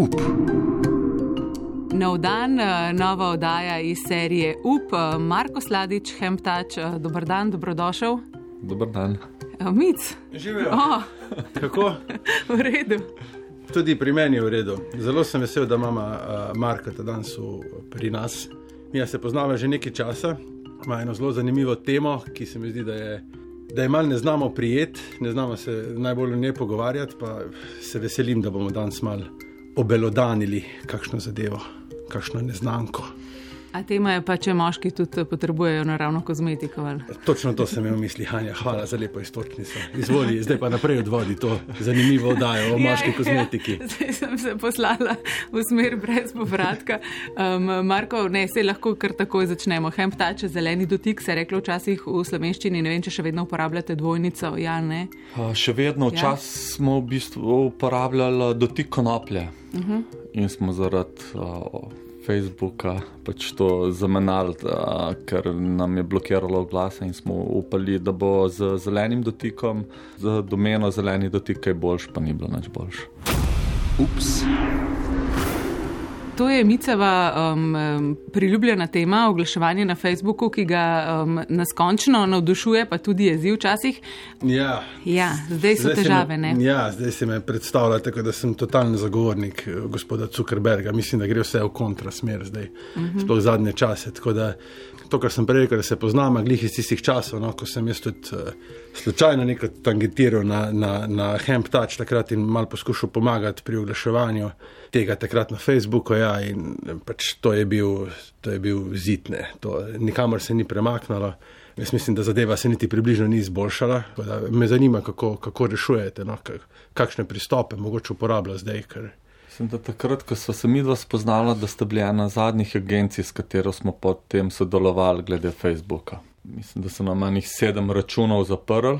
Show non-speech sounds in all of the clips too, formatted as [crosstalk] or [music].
up. Nov dan, eh, nova oddaja iz serije UP, eh, Marko Sladič, Hemptač, eh, dober dan, dobrodošel. Dober dan. Mic. Živijo. Oh, Kako? v redu. Tudi pri meni je v redu. Zelo sem vesel, da imamo uh, Marka danes v, pri nas. Mi se poznamo že nekaj časa, ima eno zelo zanimivo temo, ki se mi zdi, da je. Da je malo ne znamo prijeti, ne znamo se najbolj ne pogovarjati, pa se veselim, da bomo danes malo obelodanili kakšno zadevo, kakšno neznanko. A tema je pa, če moški tudi potrebujejo naravno kozmetiko. Ali? Točno to sem imel v mislih, Hanja, hvala za lepo istočnico. Izvoli, zdaj pa naprej odvodi to zanimivo oddajo o moški kozmetiki. Ja, zdaj sem se poslala v smer brez povratka. Um, Marko, ne, se lahko kar takoj začnemo. Hemptače, zeleni dotik, se je reklo včasih v slovenščini, ne vem, če še vedno uporabljate dvojnico. Ja, ne. A, še vedno včasih ja. smo v bistvu uporabljali dotik konoplje uh -huh. in smo zaradi. Uh, Facebooka pač to zamenjali, ker nam je blokiralo glase in smo upali, da bo z zelenim dotikom, z domeno zeleni dotik, kaj boljš, pa ni bilo nič boljš. Ups. To je Miceva um, priljubljena tema, oglaševanje na Facebooku, ki ga um, naskončno navdušuje, pa tudi jezi včasih. Ja. ja, zdaj so zdaj težave. Me, ja, zdaj se me predstavlja tako, da sem totalni zagovornik eh, gospoda Zuckerberga. Mislim, da gre vse v kontrasmer zdaj, uh mhm. -huh. sploh zadnje čase. To, kar sem prej rekel, da se poznamo, glih iz tistih časov, no, ko sem jaz tudi uh, slučajno nekaj tangentiral na, na, na Hemp Touch takrat in mal poskušal pomagati pri oglaševanju tega takrat na Facebooku. Ja, pač to je bil, to je bil zitne, to nikamor se ni premaknilo. Jaz mislim, da zadeva se niti približno ni izboljšala. Me zanima, kako, kako rešujete, no, kakšne pristope mogoče uporablja zdaj. Ker... Mislim, da takrat, ko smo se mi dva spoznala, da ste bili ena zadnjih agencij, s katero smo potem sodelovali glede Facebooka. Mislim, da so nam manjih sedem računov zaprli,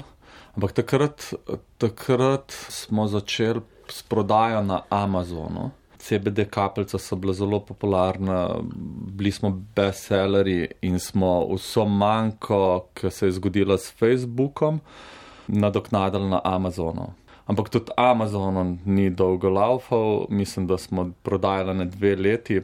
ampak takrat, takrat smo začeli s prodajo na Amazonu. CBD kapljice so bile zelo popularne, bili smo bestsellerji in smo vso manjko, ki se je zgodila s Facebookom, nadoknadili na Amazonu. Ampak tudi Amazon ni dolgo laufal, mislim, da smo prodajali na dve leti.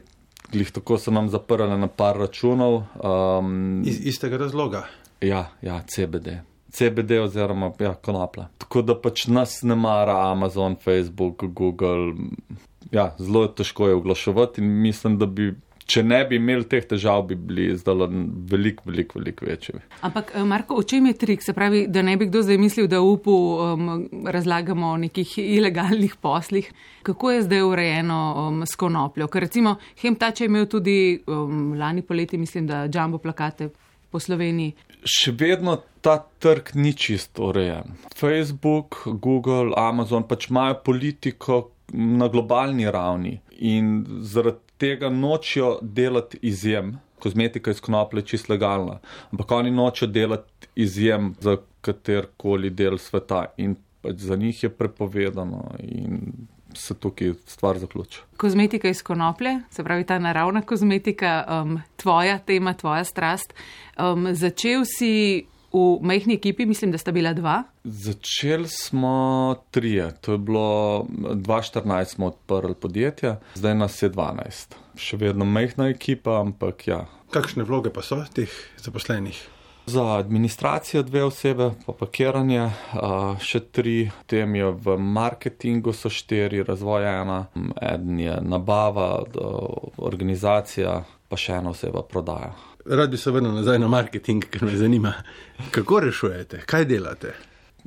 Glih tako so nam zaprli na par računov. Um, Iz istega razloga. Ja, ja, CBD. CBD oziroma ja, konoplja. Tako da pač nas ne mara Amazon, Facebook, Google, ja, zelo težko je oglaševati in mislim, da bi. Če ne bi imeli teh težav, bi bili zdaj veliko, veliko, veliko večji. Ampak, eh, Marko, v čem je trik? Se pravi, da ne bi kdo zdaj mislil, da upu um, razlagamo o nekih ilegalnih poslih. Kako je zdaj urejeno um, s konopljo? Ker recimo Hemtač je imel tudi um, lani poleti, mislim, da jumbo plakate po Sloveniji. Še vedno ta trg ni čisto urejen. Facebook, Google, Amazon pač imajo politiko, na globalni ravni in zaradi tega nočijo delati izjem. Kozmetika iz konoplje je čisto legalna, ampak oni nočijo delati izjem za katerkoli del sveta in pač za njih je prepovedano in se tukaj stvar zaključi. Kozmetika iz konoplje, se pravi ta naravna kozmetika, um, tvoja tema, tvoja strast. Um, začel si v majhni ekipi, mislim, da sta bila dva. Začeli smo trije, to je bilo 2014, smo odprli podjetje, zdaj nas je 12. Še vedno majhna ekipa, ampak ja. Kakšne vloge pa so teh zaposlenih? Za administracijo dve osebe, pa pakiranje, še tri, tem je v marketingu, so štiri, razvoj ena, en je nabava, organizacija, pa še ena oseba prodaja rad bi se vrnil nazaj na marketing, ker me zanima, kako rešujete, kaj delate.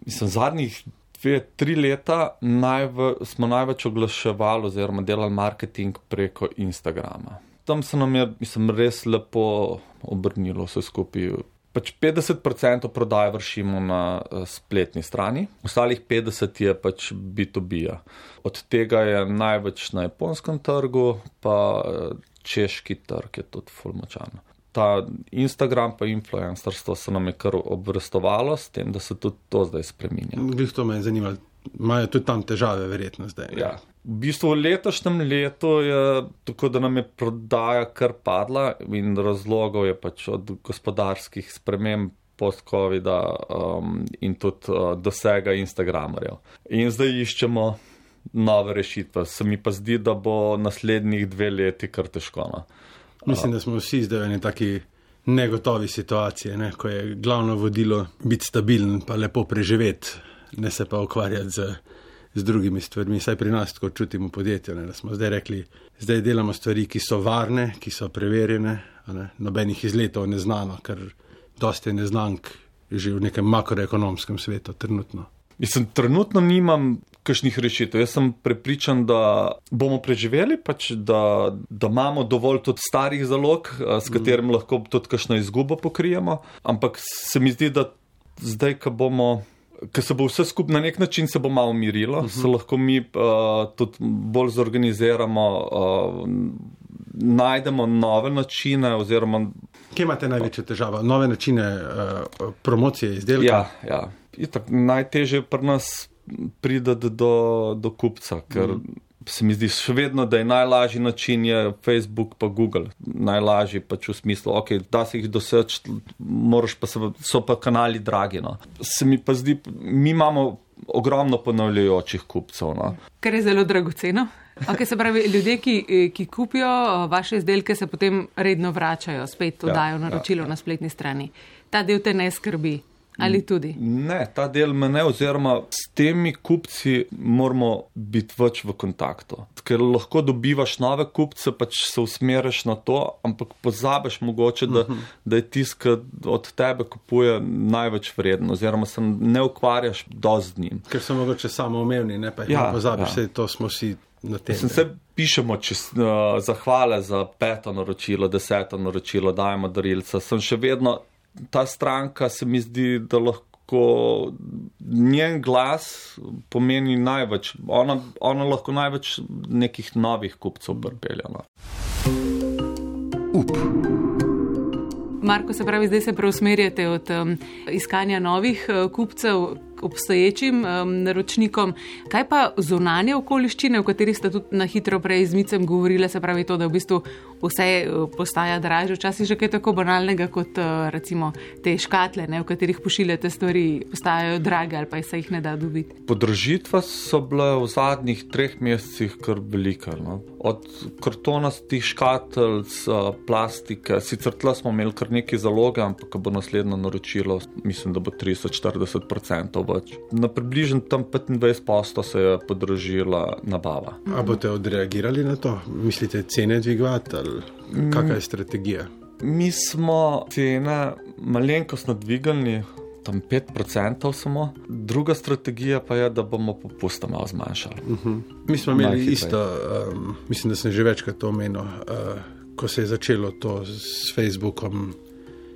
Mislim, zadnjih dve, tri leta najv, smo največ oglaševali oziroma delali marketing preko Instagrama. Tam se nam je mislim, res lepo obrnilo vse skupaj. Pač 50% prodaje vršimo na uh, spletni strani, ostalih 50% je pač B2B. -ja. Od tega je največ na japonskem trgu, pa uh, češki trg je tudi fulmočan ta Instagram pa influencerstvo se nam je kar obvrstovalo s tem, da se tudi to zdaj spremenja. Glej, to me je zanimalo. Imajo tudi tam težave, verjetno zdaj. Ja. V bistvu v letošnjem letu je tako, da nam je prodaja kar padla in razlogov je pač od gospodarskih sprememb post-COVID-a um, in tudi uh, dosega Instagramerjev. In zdaj iščemo nove rešitve. Se mi pa zdi, da bo naslednjih dve leti kar težko. No. Mislim, da smo vsi zdaj v eni taki negotovi situaciji, ne? ko je glavno vodilo biti stabilen, pa lepo preživeti, ne se pa ukvarjati z, z drugimi stvarmi. Saj pri nas tako čutimo podjetje, ne? da smo zdaj rekli, zdaj delamo stvari, ki so varne, ki so preverjene, nobenih izletov ne znano, ker dosti je neznank že v nekem makroekonomskem svetu trenutno. Mislim, trenutno nimam kakšnih rešitev. Jaz sem prepričan, da bomo preživeli, pač, da, da imamo dovolj tudi starih zalog, s mhm. katerim mm. lahko tudi kakšno izgubo pokrijemo. Ampak se mi zdi, da zdaj, ko bomo. Ker se bo vse skupaj na nek način se bo malo umirilo, uh mhm. -huh. se lahko mi uh, tudi bolj zorganiziramo, uh, najdemo nove načine. Oziroma... Kje imate največje težave? Nove načine uh, promocije izdelkov? Ja, ja. najtežje je pri nas prideti do, do kupca, ker mm. se mi zdi še vedno, da je najlažji način je Facebook pa Google. Najlažji pač v smislu, ok, da se jih doseči, moraš pa se, so pa kanali dragi. No. Se mi pa zdi, mi imamo ogromno ponavljajočih kupcev. No. Kar je zelo dragoceno. Okay, se pravi, ljudje, ki, ki kupijo vaše izdelke, se potem redno vračajo, spet oddajo ja, naročilo ja, ja. na spletni strani. Ta del te ne skrbi. Ali tudi? Ne, ta del me ne, oziroma s temi kupci moramo biti več v kontaktu. Ker lahko dobivaš nove kupce, pač se usmeriš na to, ampak pozabiš mogoče, da, uh mhm. -huh. da je tisk, ki od tebe kupuje največ vredno, oziroma se ne ukvarjaš dosti z njim. Ker so mogoče samo umevni, ne pa jih ja, pozabiš, ja. to smo si. Se pišemo čez, uh, zahvale za peto naročilo, deseto naročilo, dajemo darilca. Sem še vedno ta stranka se mi zdi, da lahko njen glas pomeni največ. Ona, ona lahko največ nekih novih kupcev brpeljala. Up. Marko, se pravi, zdaj se preusmerjate od um, iskanja novih uh, kupcev obstoječim um, naročnikom. Kaj pa zunanje okoliščine, o katerih ste tudi na hitro prej z Micem govorili, se pravi to, da v bistvu vse uh, postaja dražje, včasih že kaj tako banalnega kot uh, recimo te škatle, ne, v katerih pošiljate stvari, postajajo drage ali pa se jih ne da dobiti. Podražitve so bile v zadnjih treh mesecih kar velike. No? Od kartonastih škatelj, plastike, sicer tle smo imeli kar nekaj zaloge, ampak bo naslednjo naročilo, mislim, da bo 30-40% več. Na približno tam 25 posto se je podražila nabava. A boste odreagirali na to? Mislite, cene dvigovati ali kakšna je strategija? Mi smo cene malenkostno dvigali. Tam 5% samo, druga strategija pa je, da bomo popuste malo zmanjšali. Uh mhm. -huh. Mi smo imeli isto, um, mislim, da sem že večkrat to omenil, uh, ko se je začelo to s Facebookom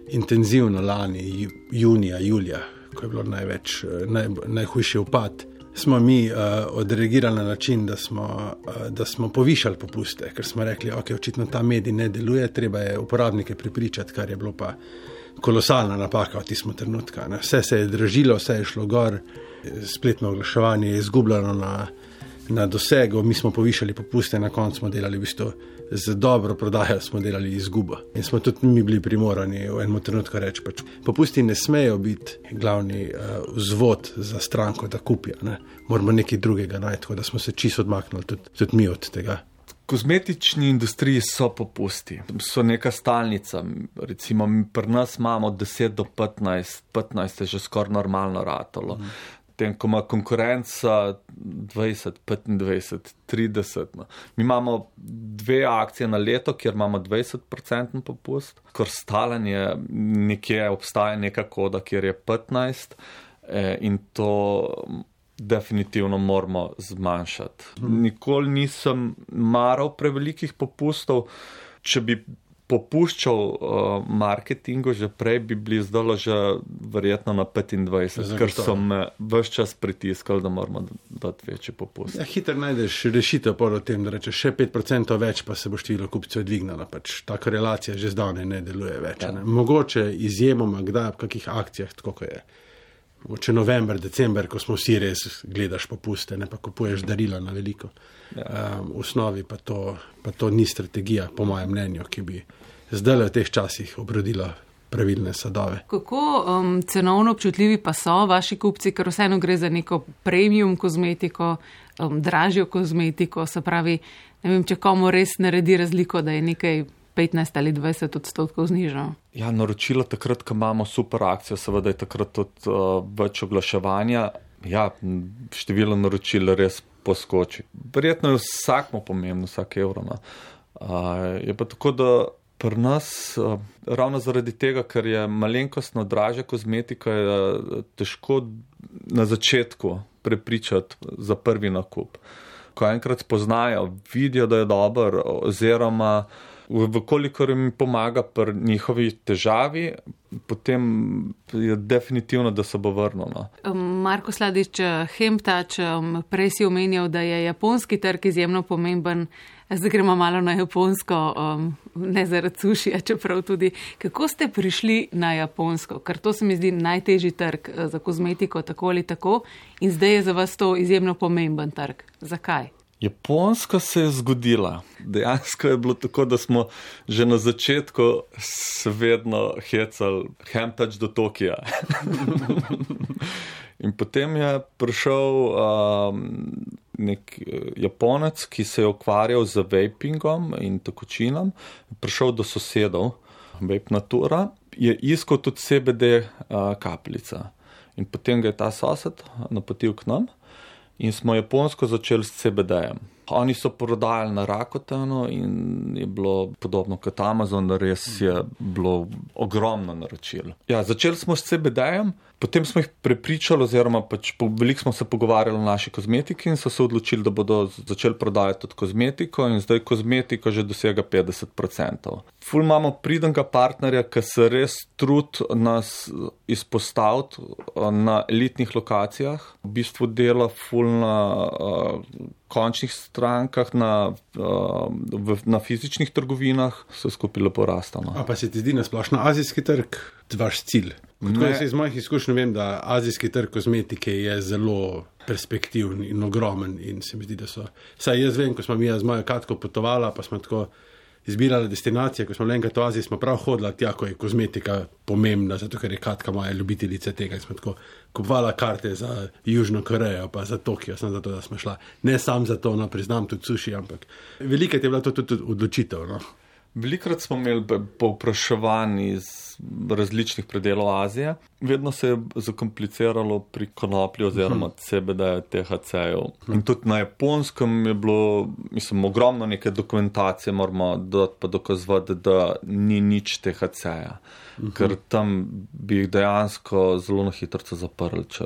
intenzivno lani, junija, julija, ko je bilo največ, eh, naj, najhujši upad, smo mi uh, odreagirali na način, da smo, uh, da smo povišali popuste, ker smo rekli, da okay, očitno ta medij ne deluje, treba je uporabnike pripričati, kar je bilo pa kolosalna napaka v tistem trenutku. Vse se je dražilo, vse je šlo gor, spletno oglaševanje je izgubljeno na, na dosegu, mi smo povišali popuste, na koncu smo delali v bistvu z dobro prodajo smo delali izgubo. In smo tudi mi bili primorani v enem trenutku reči, pač, popusti ne smejo biti glavni uh, vzvod za stranko, da kupijo. Ne? Moramo nekaj drugega najti, da smo se čisto odmaknili tudi, tudi mi od tega. Kozmetični industriji so popusti, so neka stalnica. Recimo, pri nas imamo 10 do 15, 15 je že skoraj normalno ratalo. Mm tem, ko ima konkurenca 20, 25, 30. No. Mi imamo dve akcije na leto, kjer imamo 20% popust, kar stalen je, nekje obstaja neka koda, kjer je 15 eh, in to definitivno moramo zmanjšati. Hmm. Nikoli nisem maral prevelikih popustov. Če bi popuščal uh, marketingu, že prej bi bili zdaj že verjetno na 25, ker so me vse čas pritiskali, da moramo dati večji popust. Ja, Hitro najdeš rešitev po tem, da rečeš še 5% več, pa se bo število kupcev dvignilo. Pač ta korelacija že zdavne ne deluje več. Ja. Ne? Mogoče izjemoma, kdaj v kakih akcijah, tako je. Če november, december, ko smo vsi res gledaš popuste, ne pa kupuješ darila na veliko. Ja. Um, v osnovi pa to, pa to ni strategija, po mojem mnenju, ki bi zdaj v teh časih obrodila pravilne sadove. Kako um, cenovno občutljivi pa so vaši kupci, ker vseeno gre za neko premium kozmetiko, um, dražjo kozmetiko, se pravi, ne vem, če komu res naredi razliko, da je nekaj 15 ali 20 odstotkov znižal. Ja, naročilo takrat, ko imamo super akcijo, seveda je takrat tudi uh, več oglaševanja. Ja, število naročil res poskoči. Verjetno je vsakmo pomembno, vsak evro. No. Uh, je pa tako, da pri nas, uh, ravno zaradi tega, ker je malenkostno dražja kozmetika, je uh, težko na začetku prepričati za prvi nakup. Ko enkrat spoznajo, vidijo, da je dober, oziroma Vkolikor jim pomaga pri njihovi težavi, potem je definitivno, da se bo vrnilo. No. Marko Sladič, Hemtač, prej si omenjal, da je japonski trg izjemno pomemben. Zdaj gremo malo na japonsko, um, ne zaradi sušija, čeprav tudi. Kako ste prišli na japonsko? Ker to se mi zdi najtežji trg eh, za kozmetiko, tako ali tako. In zdaj je za vas to izjemno pomemben trg. Zakaj? Japonska se je zgodila. Dejansko je bilo tako, da smo že na začetku se vedno hecali, hemtač do Tokija. [laughs] In potem je prišel um, nek eh, Japonec, ki se je ukvarjal z vapingom in tekočinom, prišel do sosedov, vape natura, je iskal tudi CBD uh, kapljica. In potem ga je ta sosed napotil k nam in smo japonsko začeli s CBD-jem. Oni so prodajali na Rakotenu in je bilo podobno kot Amazon, res je bilo ogromno naročil. Ja, začeli smo s CBD-jem, potem smo jih prepričali, oziroma pač veliko smo se pogovarjali o naši kozmetiki in so se odločili, da bodo začeli prodajati tudi kozmetiko in zdaj kozmetika že dosega 50%. Ful imamo pridenga partnerja, ki se res trud nas izpostaviti na elitnih lokacijah, v bistvu dela ful na uh, končnih strankah, na, uh, v, na fizičnih trgovinah, so skupaj lepo rastano. A pa se ti zdi na splošno azijski trg, vaš cilj? Iz mojih izkušenj vem, da azijski trg kozmetike je zelo perspektiven in ogromen. In se mi zdi, da so. Saj jaz vem, ko smo mi z mojo katko potovali, pa smo tako izbirali destinacije. Ko smo enkrat v Aziji, smo prav hodili tja, ko je kozmetika pomembna, zato ker je katka moja ljubiteljica tega. Smo tako kupovali karte za Južno Korejo, pa za Tokio, samo zato, da smo šli. Ne sam za to, no, priznam tudi suši, ampak velika je bila to tudi odločitev. No. Velikrat smo imeli povpraševanj iz različnih predelov Azije, vedno se je zakompliciralo pri konoplji oziroma mhm. CBD, THC-ju. In tudi na japonskem je bilo, mislim, ogromno neke dokumentacije, moramo pa dokazovati, da ni nič THC-ja. Mhm. Ker tam bi jih dejansko zelo na hitro zaprli, če,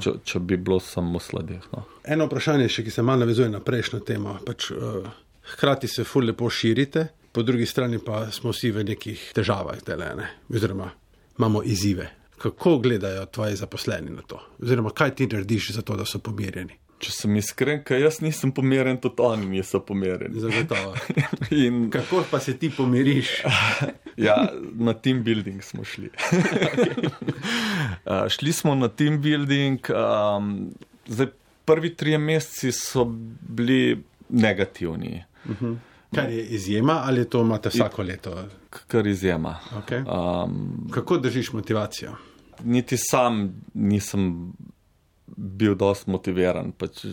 če, če bi bilo samo sladih. No. Eno vprašanje, še, ki se malo navezuje na prejšnjo temo. Pač, uh, hkrati se ful lepo širite po drugi strani pa smo vsi v nekih težavah, delene, oziroma imamo izzive. Kako gledajo tvoji zaposleni na to? Oziroma, kaj ti narediš za to, da so pomirjeni? Če sem iskren, kaj jaz nisem pomirjen, tudi oni niso pomirjeni. Zagotovo. [laughs] In... Kako pa se ti pomiriš? [laughs] ja, na team building smo šli. uh, [laughs] šli smo na team building. Um, zdaj, prvi tri meseci so bili negativni. Uh mhm. -huh. Kar je izjema ali to imate vsako leto? Kar izjema. Okay. Um, Kako držiš motivacijo? Niti sam nisem bil dost motiviran. Pač,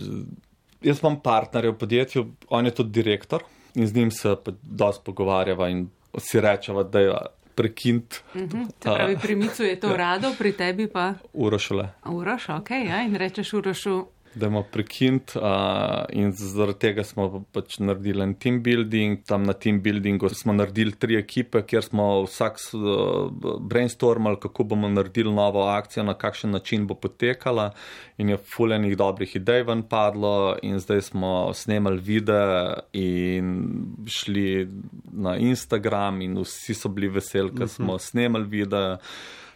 jaz imam partnerja v podjetju, on je tudi direktor in z njim se pač dost pogovarjava in si rečeva, da je prekint. Uh mhm, [laughs] -huh. Pri Micu je to rado, pri tebi pa? Urošule. Uroš, ok, ja, in rečeš Urošu da imamo prekint uh, in zaradi tega smo pač naredili en team building. Tam na team buildingu smo naredili tri ekipe, kjer smo vsak uh, brainstormali, kako bomo naredili novo akcijo, na kakšen način bo potekala in je fuljenih dobrih idej ven padlo in zdaj smo snemali videe in šli na Instagram in vsi so bili veseli, ker smo uh mhm. -huh. snemali videe.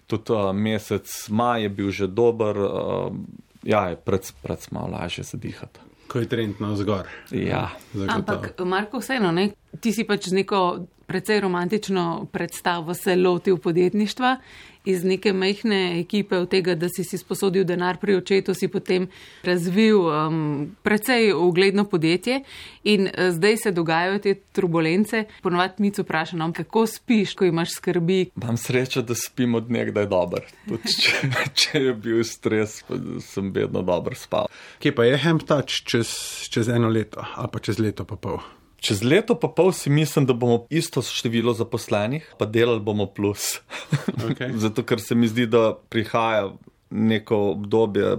Tudi uh, mesec maj je bil že dober. Uh, ja, je pred, pred malo lažje zadihati. Ko je trend na vzgor. Ja. Ampak, Marko, vseeno, ne? Ti si pač z neko precej romantično predstavo se lotil podjetništva. Iz neke majhne ekipe, od tega, da si si sposodil denar pri očetu, si potem razvil um, precej ugledno podjetje in uh, zdaj se dogajajo te turbulence. Ponovadi mi se vprašamo, no, kako spiš, ko imaš skrbi. Imam srečo, da spim od nekdaj dober. Tudi če, [laughs] če je bil stres, sem vedno dobro spal. Kje pa je Hemptač čez, čez eno leto ali pa čez leto pa pol? Čez leto pa pol si mislim, da bomo isto število zaposlenih, pa delali bomo plus. [laughs] Okay. Zato, ker se mi zdi, da prihaja neko obdobje,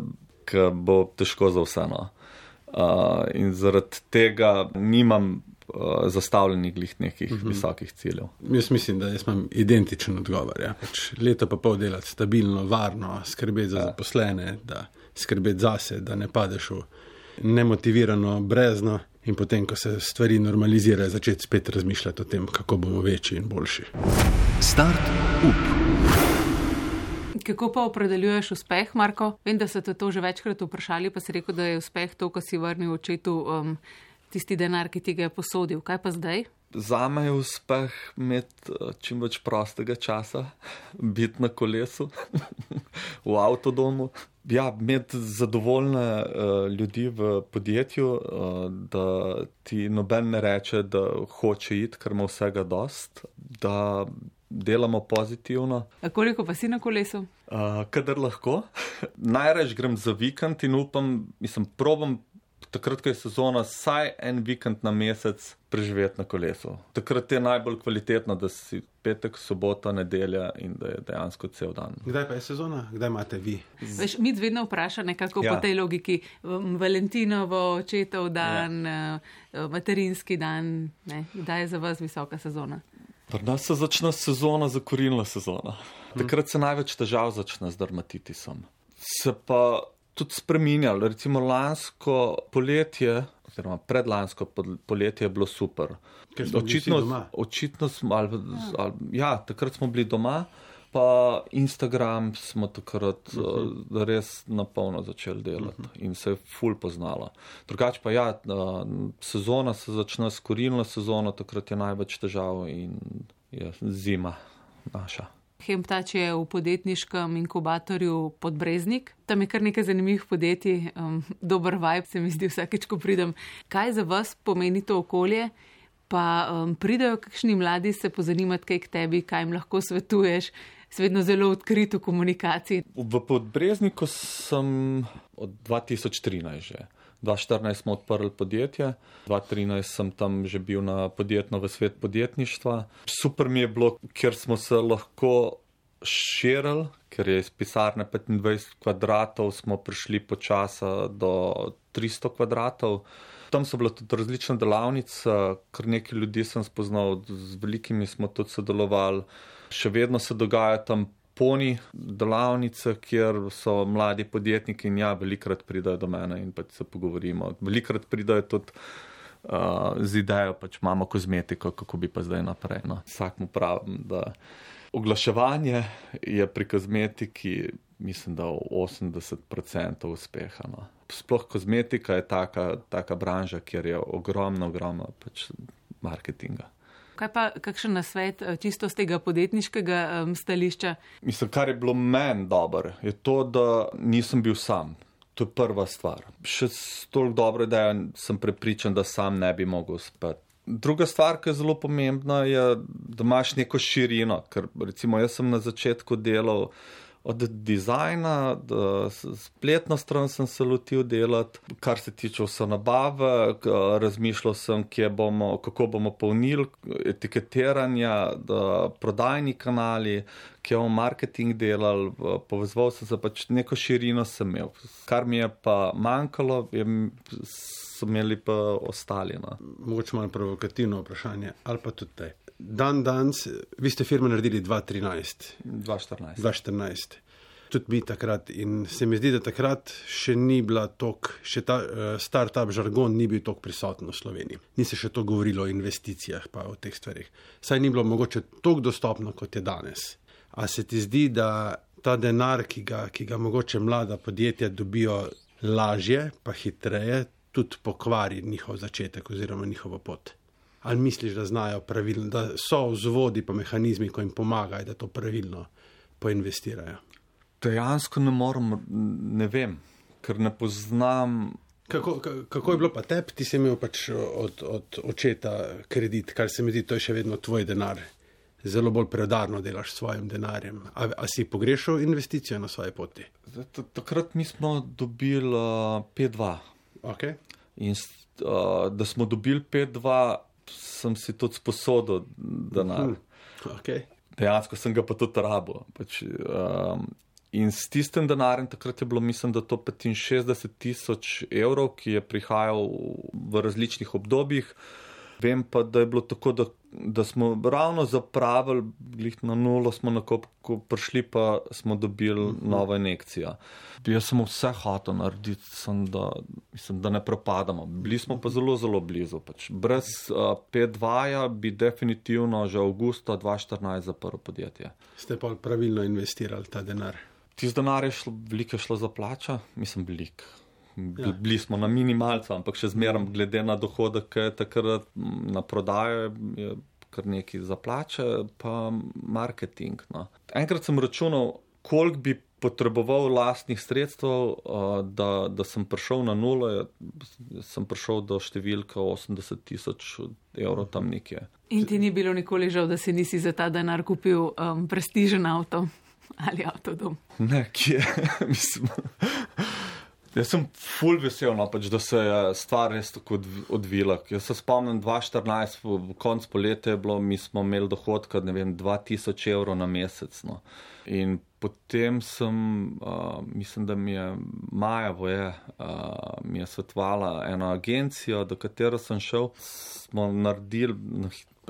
ki bo težko za vseeno. Uh, in zaradi tega nimam uh, zastavljenih glih nekih uh -huh. visokih ciljev. Jaz mislim, da jaz imam identičen odgovor. Ja. Pač leto pa pol delati stabilno, varno, skrbeti za zaposlene, da skrbeti zase, da ne padeš v nemotivirano brezno. In potem, ko se stvari normalizirajo, začeti spet razmišljati o tem, kako bomo večji in boljši. Start up. Kako pa opredeljuješ uspeh, Marko? Vem, da so te to že večkrat vprašali, pa si rekel, da je uspeh to, ko si vrnil očetu um, tisti denar, ki ti ga je posodil. Kaj pa zdaj? Za me je uspeh imeti uh, čim več prostega časa, [laughs] biti na kolesu, [laughs] v avtodomu. Ja, imeti zadovoljne uh, ljudi v podjetju, uh, da ti noben ne reče, da hoče iti, ker ima vsega dost, da delamo pozitivno. A koliko pa si na kolesu? Uh, kadar lahko. [laughs] Najraž grem za vikend in upam, mislim, probam takrat, ko je sezona, vsaj en vikend na mesec preživeti na kolesu. Takrat je najbolj kvalitetno, da si petek, sobota, nedelja in da je dejansko cel dan. Kdaj pa je sezona, kdaj imate vi? Veš, mi vedno vprašamo nekako Ja. po tej logiki. um, Valentinovo, očetov dan, ja. materinski dan, ne? kdaj je za vas visoka sezona? Pri nas se začne sezona za korilna sezona. Takrat se največ težav začne z dermatitisom. Se pa tudi spreminjalo. Recimo lansko poletje, oziroma predlansko poletje je bilo super. Ker smo bili vsi doma. očitno smo, ali, ali, ja, takrat smo bili doma. Pa Instagram smo takrat uh, res na polno začeli delati in se je ful poznalo. Drugače pa ja, uh, sezona se začne s korilno sezono, takrat je največ težav in je zima naša. Hemptač je v podjetniškem inkubatorju Podbreznik. Tam je kar nekaj zanimivih podjetij, um, dober vibe se mi zdi vsakeč, ko pridem. Kaj za vas pomeni to okolje? Pa um, pridejo kakšni mladi se pozanimati kaj k tebi, kaj jim lahko svetuješ, svedno zelo odkrit v komunikaciji. V Podbrezniku sem od 2013 že. 2014 smo odprli podjetje, 2013 sem tam že bil na podjetno v svet podjetništva. Super mi je bilo, ker smo se lahko širili, ker je iz pisarne 25 kvadratov, smo prišli počasa do 300 kvadratov. Tam so bile tudi različne delavnice, kar nekaj ljudi sem spoznal, z velikimi smo tudi sodelovali. Še vedno se dogaja tam poni delavnice, kjer so mladi podjetniki in ja, velikrat pridajo do mene in pač se pogovorimo. Velikrat pridajo tudi uh, z idejo, pač imamo kozmetiko, kako bi pa zdaj naprej. No. Vsak mu pravim, da oglaševanje je pri kozmetiki, mislim, da 80% uspeha. No. Sploh kozmetika je taka, taka branža, kjer je ogromno, ogromno pač marketinga. Kaj pa kakšen nasvet eh, čisto z tega podjetniškega um, stališča? Mislim, kar je bilo meni dobro, je to, da nisem bil sam. To je prva stvar. Še toliko dobro, da sem prepričan, da sam ne bi mogel uspeti. Druga stvar, ki je zelo pomembna, je, da imaš neko širino. Ker recimo jaz sem na začetku delal od dizajna, spletno stran sem se lotil delati, kar se tiče vse nabave, razmišljal sem, bomo, kako bomo polnili, etiketiranja, da prodajni kanali, kje bomo marketing delali, povezoval sem se pač neko širino sem imel. Kar mi je pa manjkalo, je, so imeli pa ostali. No. Mogoče malo provokativno vprašanje, ali pa tudi te. Dan danes, vi ste firmo naredili 2013, 2014. 2014. Tudi mi takrat. In se mi zdi, da takrat še ni bila tok, še ta uh, start-up žargon ni bil tako prisoten v Sloveniji. Ni se še to govorilo o investicijah, pa o teh stvarih. Saj ni bilo mogoče tako dostopno, kot je danes. A se ti zdi, da ta denar, ki ga, ki ga mogoče mlada podjetja dobijo lažje, pa hitreje, tudi pokvari njihov začetek oziroma njihovo pot? Ali misliš, da znajo pravilno, da so vzvodi pa mehanizmi, ko jim pomagajo, da to pravilno poinvestirajo? Dejansko ne morem, ne vem, ker ne poznam. Kako, kako je bilo pa tebi, ti si imel pač od, od očeta kredit, kar se mi zdi, to je še vedno tvoj denar. Zelo bolj preudarno delaš s svojim denarjem. A, a si pogrešal investicijo na svoji poti? Takrat mi smo dobili uh, 5-2. Okay. In uh, da smo dobili 5-2, sem si tudi sposodil denar. Uh -huh. okay. Dejansko sem ga pa tudi rabo. Pač, um, in s tistim denarjem takrat je bilo, mislim, da to 65 tisoč evrov, ki je prihajal v različnih obdobjih. Vem pa, da je bilo tako, da, da smo ravno zapravili, glih na nulo smo nakop, ko prišli, pa smo dobili uh -huh. nova injekcija. Jaz sem vse hotel narediti, sem, da, mislim, da ne propadamo. Bili smo pa zelo, zelo blizu. Pač. Brez uh, P2-ja bi definitivno že avgusta 2014 zaprl podjetje. Ste pa pravilno investirali ta denar? Tisti denar je šlo, veliko je šlo za plača, mislim, veliko. Ja. Bili smo na minimalcu, ampak še zmeraj, glede na dohodek, ki je takrat na prodajo, je kar nekaj za plače, pa marketing. No. Enkrat sem računal, koliko bi potreboval lastnih sredstev, da, da sem prišel na nulo, sem prišel do številke 80 tisoč evrov tam nekje. In ti ni bilo nikoli žal, da si nisi za ta denar kupil um, prestižen avto ali avtodom? Ne, kje, [laughs] mislim. Jaz sem full vesel, no, pač, da se je stvar res tako odvila. Jaz se spomnim 2014, v koncu poletja je bilo, mi smo imeli dohodka, ne vem, 2000 evrov na mesec. No. In potem sem, uh, mislim, da mi je Maja Voje, uh, mi je svetovala eno agencijo, do katero sem šel, smo naredili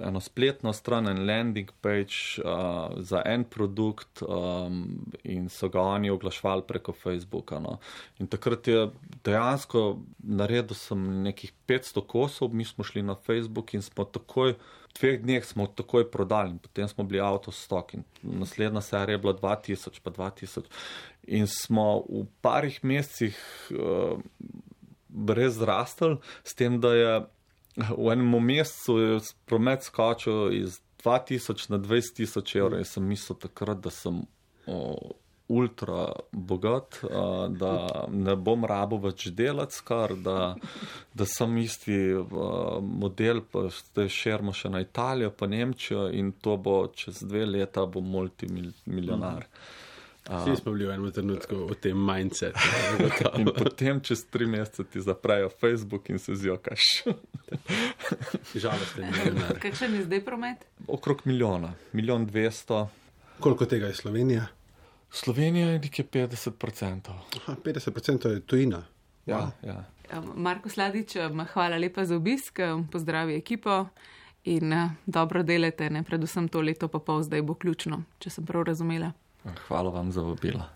eno spletno stran, en landing page uh, za en produkt um, in so ga oni oglašvali preko Facebooka. No. In takrat je dejansko naredil sem nekih 500 kosov, mi smo šli na Facebook in smo takoj, v dveh dneh smo takoj prodali in potem smo bili avtostok in naslednja serija je bila 2000 pa 2000 in smo v parih mesecih uh, brez rastel s tem, da je v enem mesecu je promet skočil iz 2000 na 20 tisoč evrov. Jaz sem mislil takrat, da sem o, ultra bogat, a, da ne bom rabo več delati skar, da, da sem isti a, model, pa zdaj širimo še na Italijo, pa Nemčijo in to bo čez dve leta bo multimilionar. Mm. Vsi smo bili v enem trenutku v tem mindsetu. in potem čez tri mesece ti zaprejo Facebook in se zjokaš. Žalosten je. [laughs] Kakšen je zdaj promet? Okrog milijona, milijon dvesto. Koliko tega je Slovenija? Slovenija je nekje 50%. Aha, 50% je tujina. Ja, ja. Marko Sladič, hvala lepa za obisk, pozdravi ekipo in dobro delate, ne? predvsem to leto pa pol zdaj bo ključno, če sem prav razumela. Hvala vam za vabilo.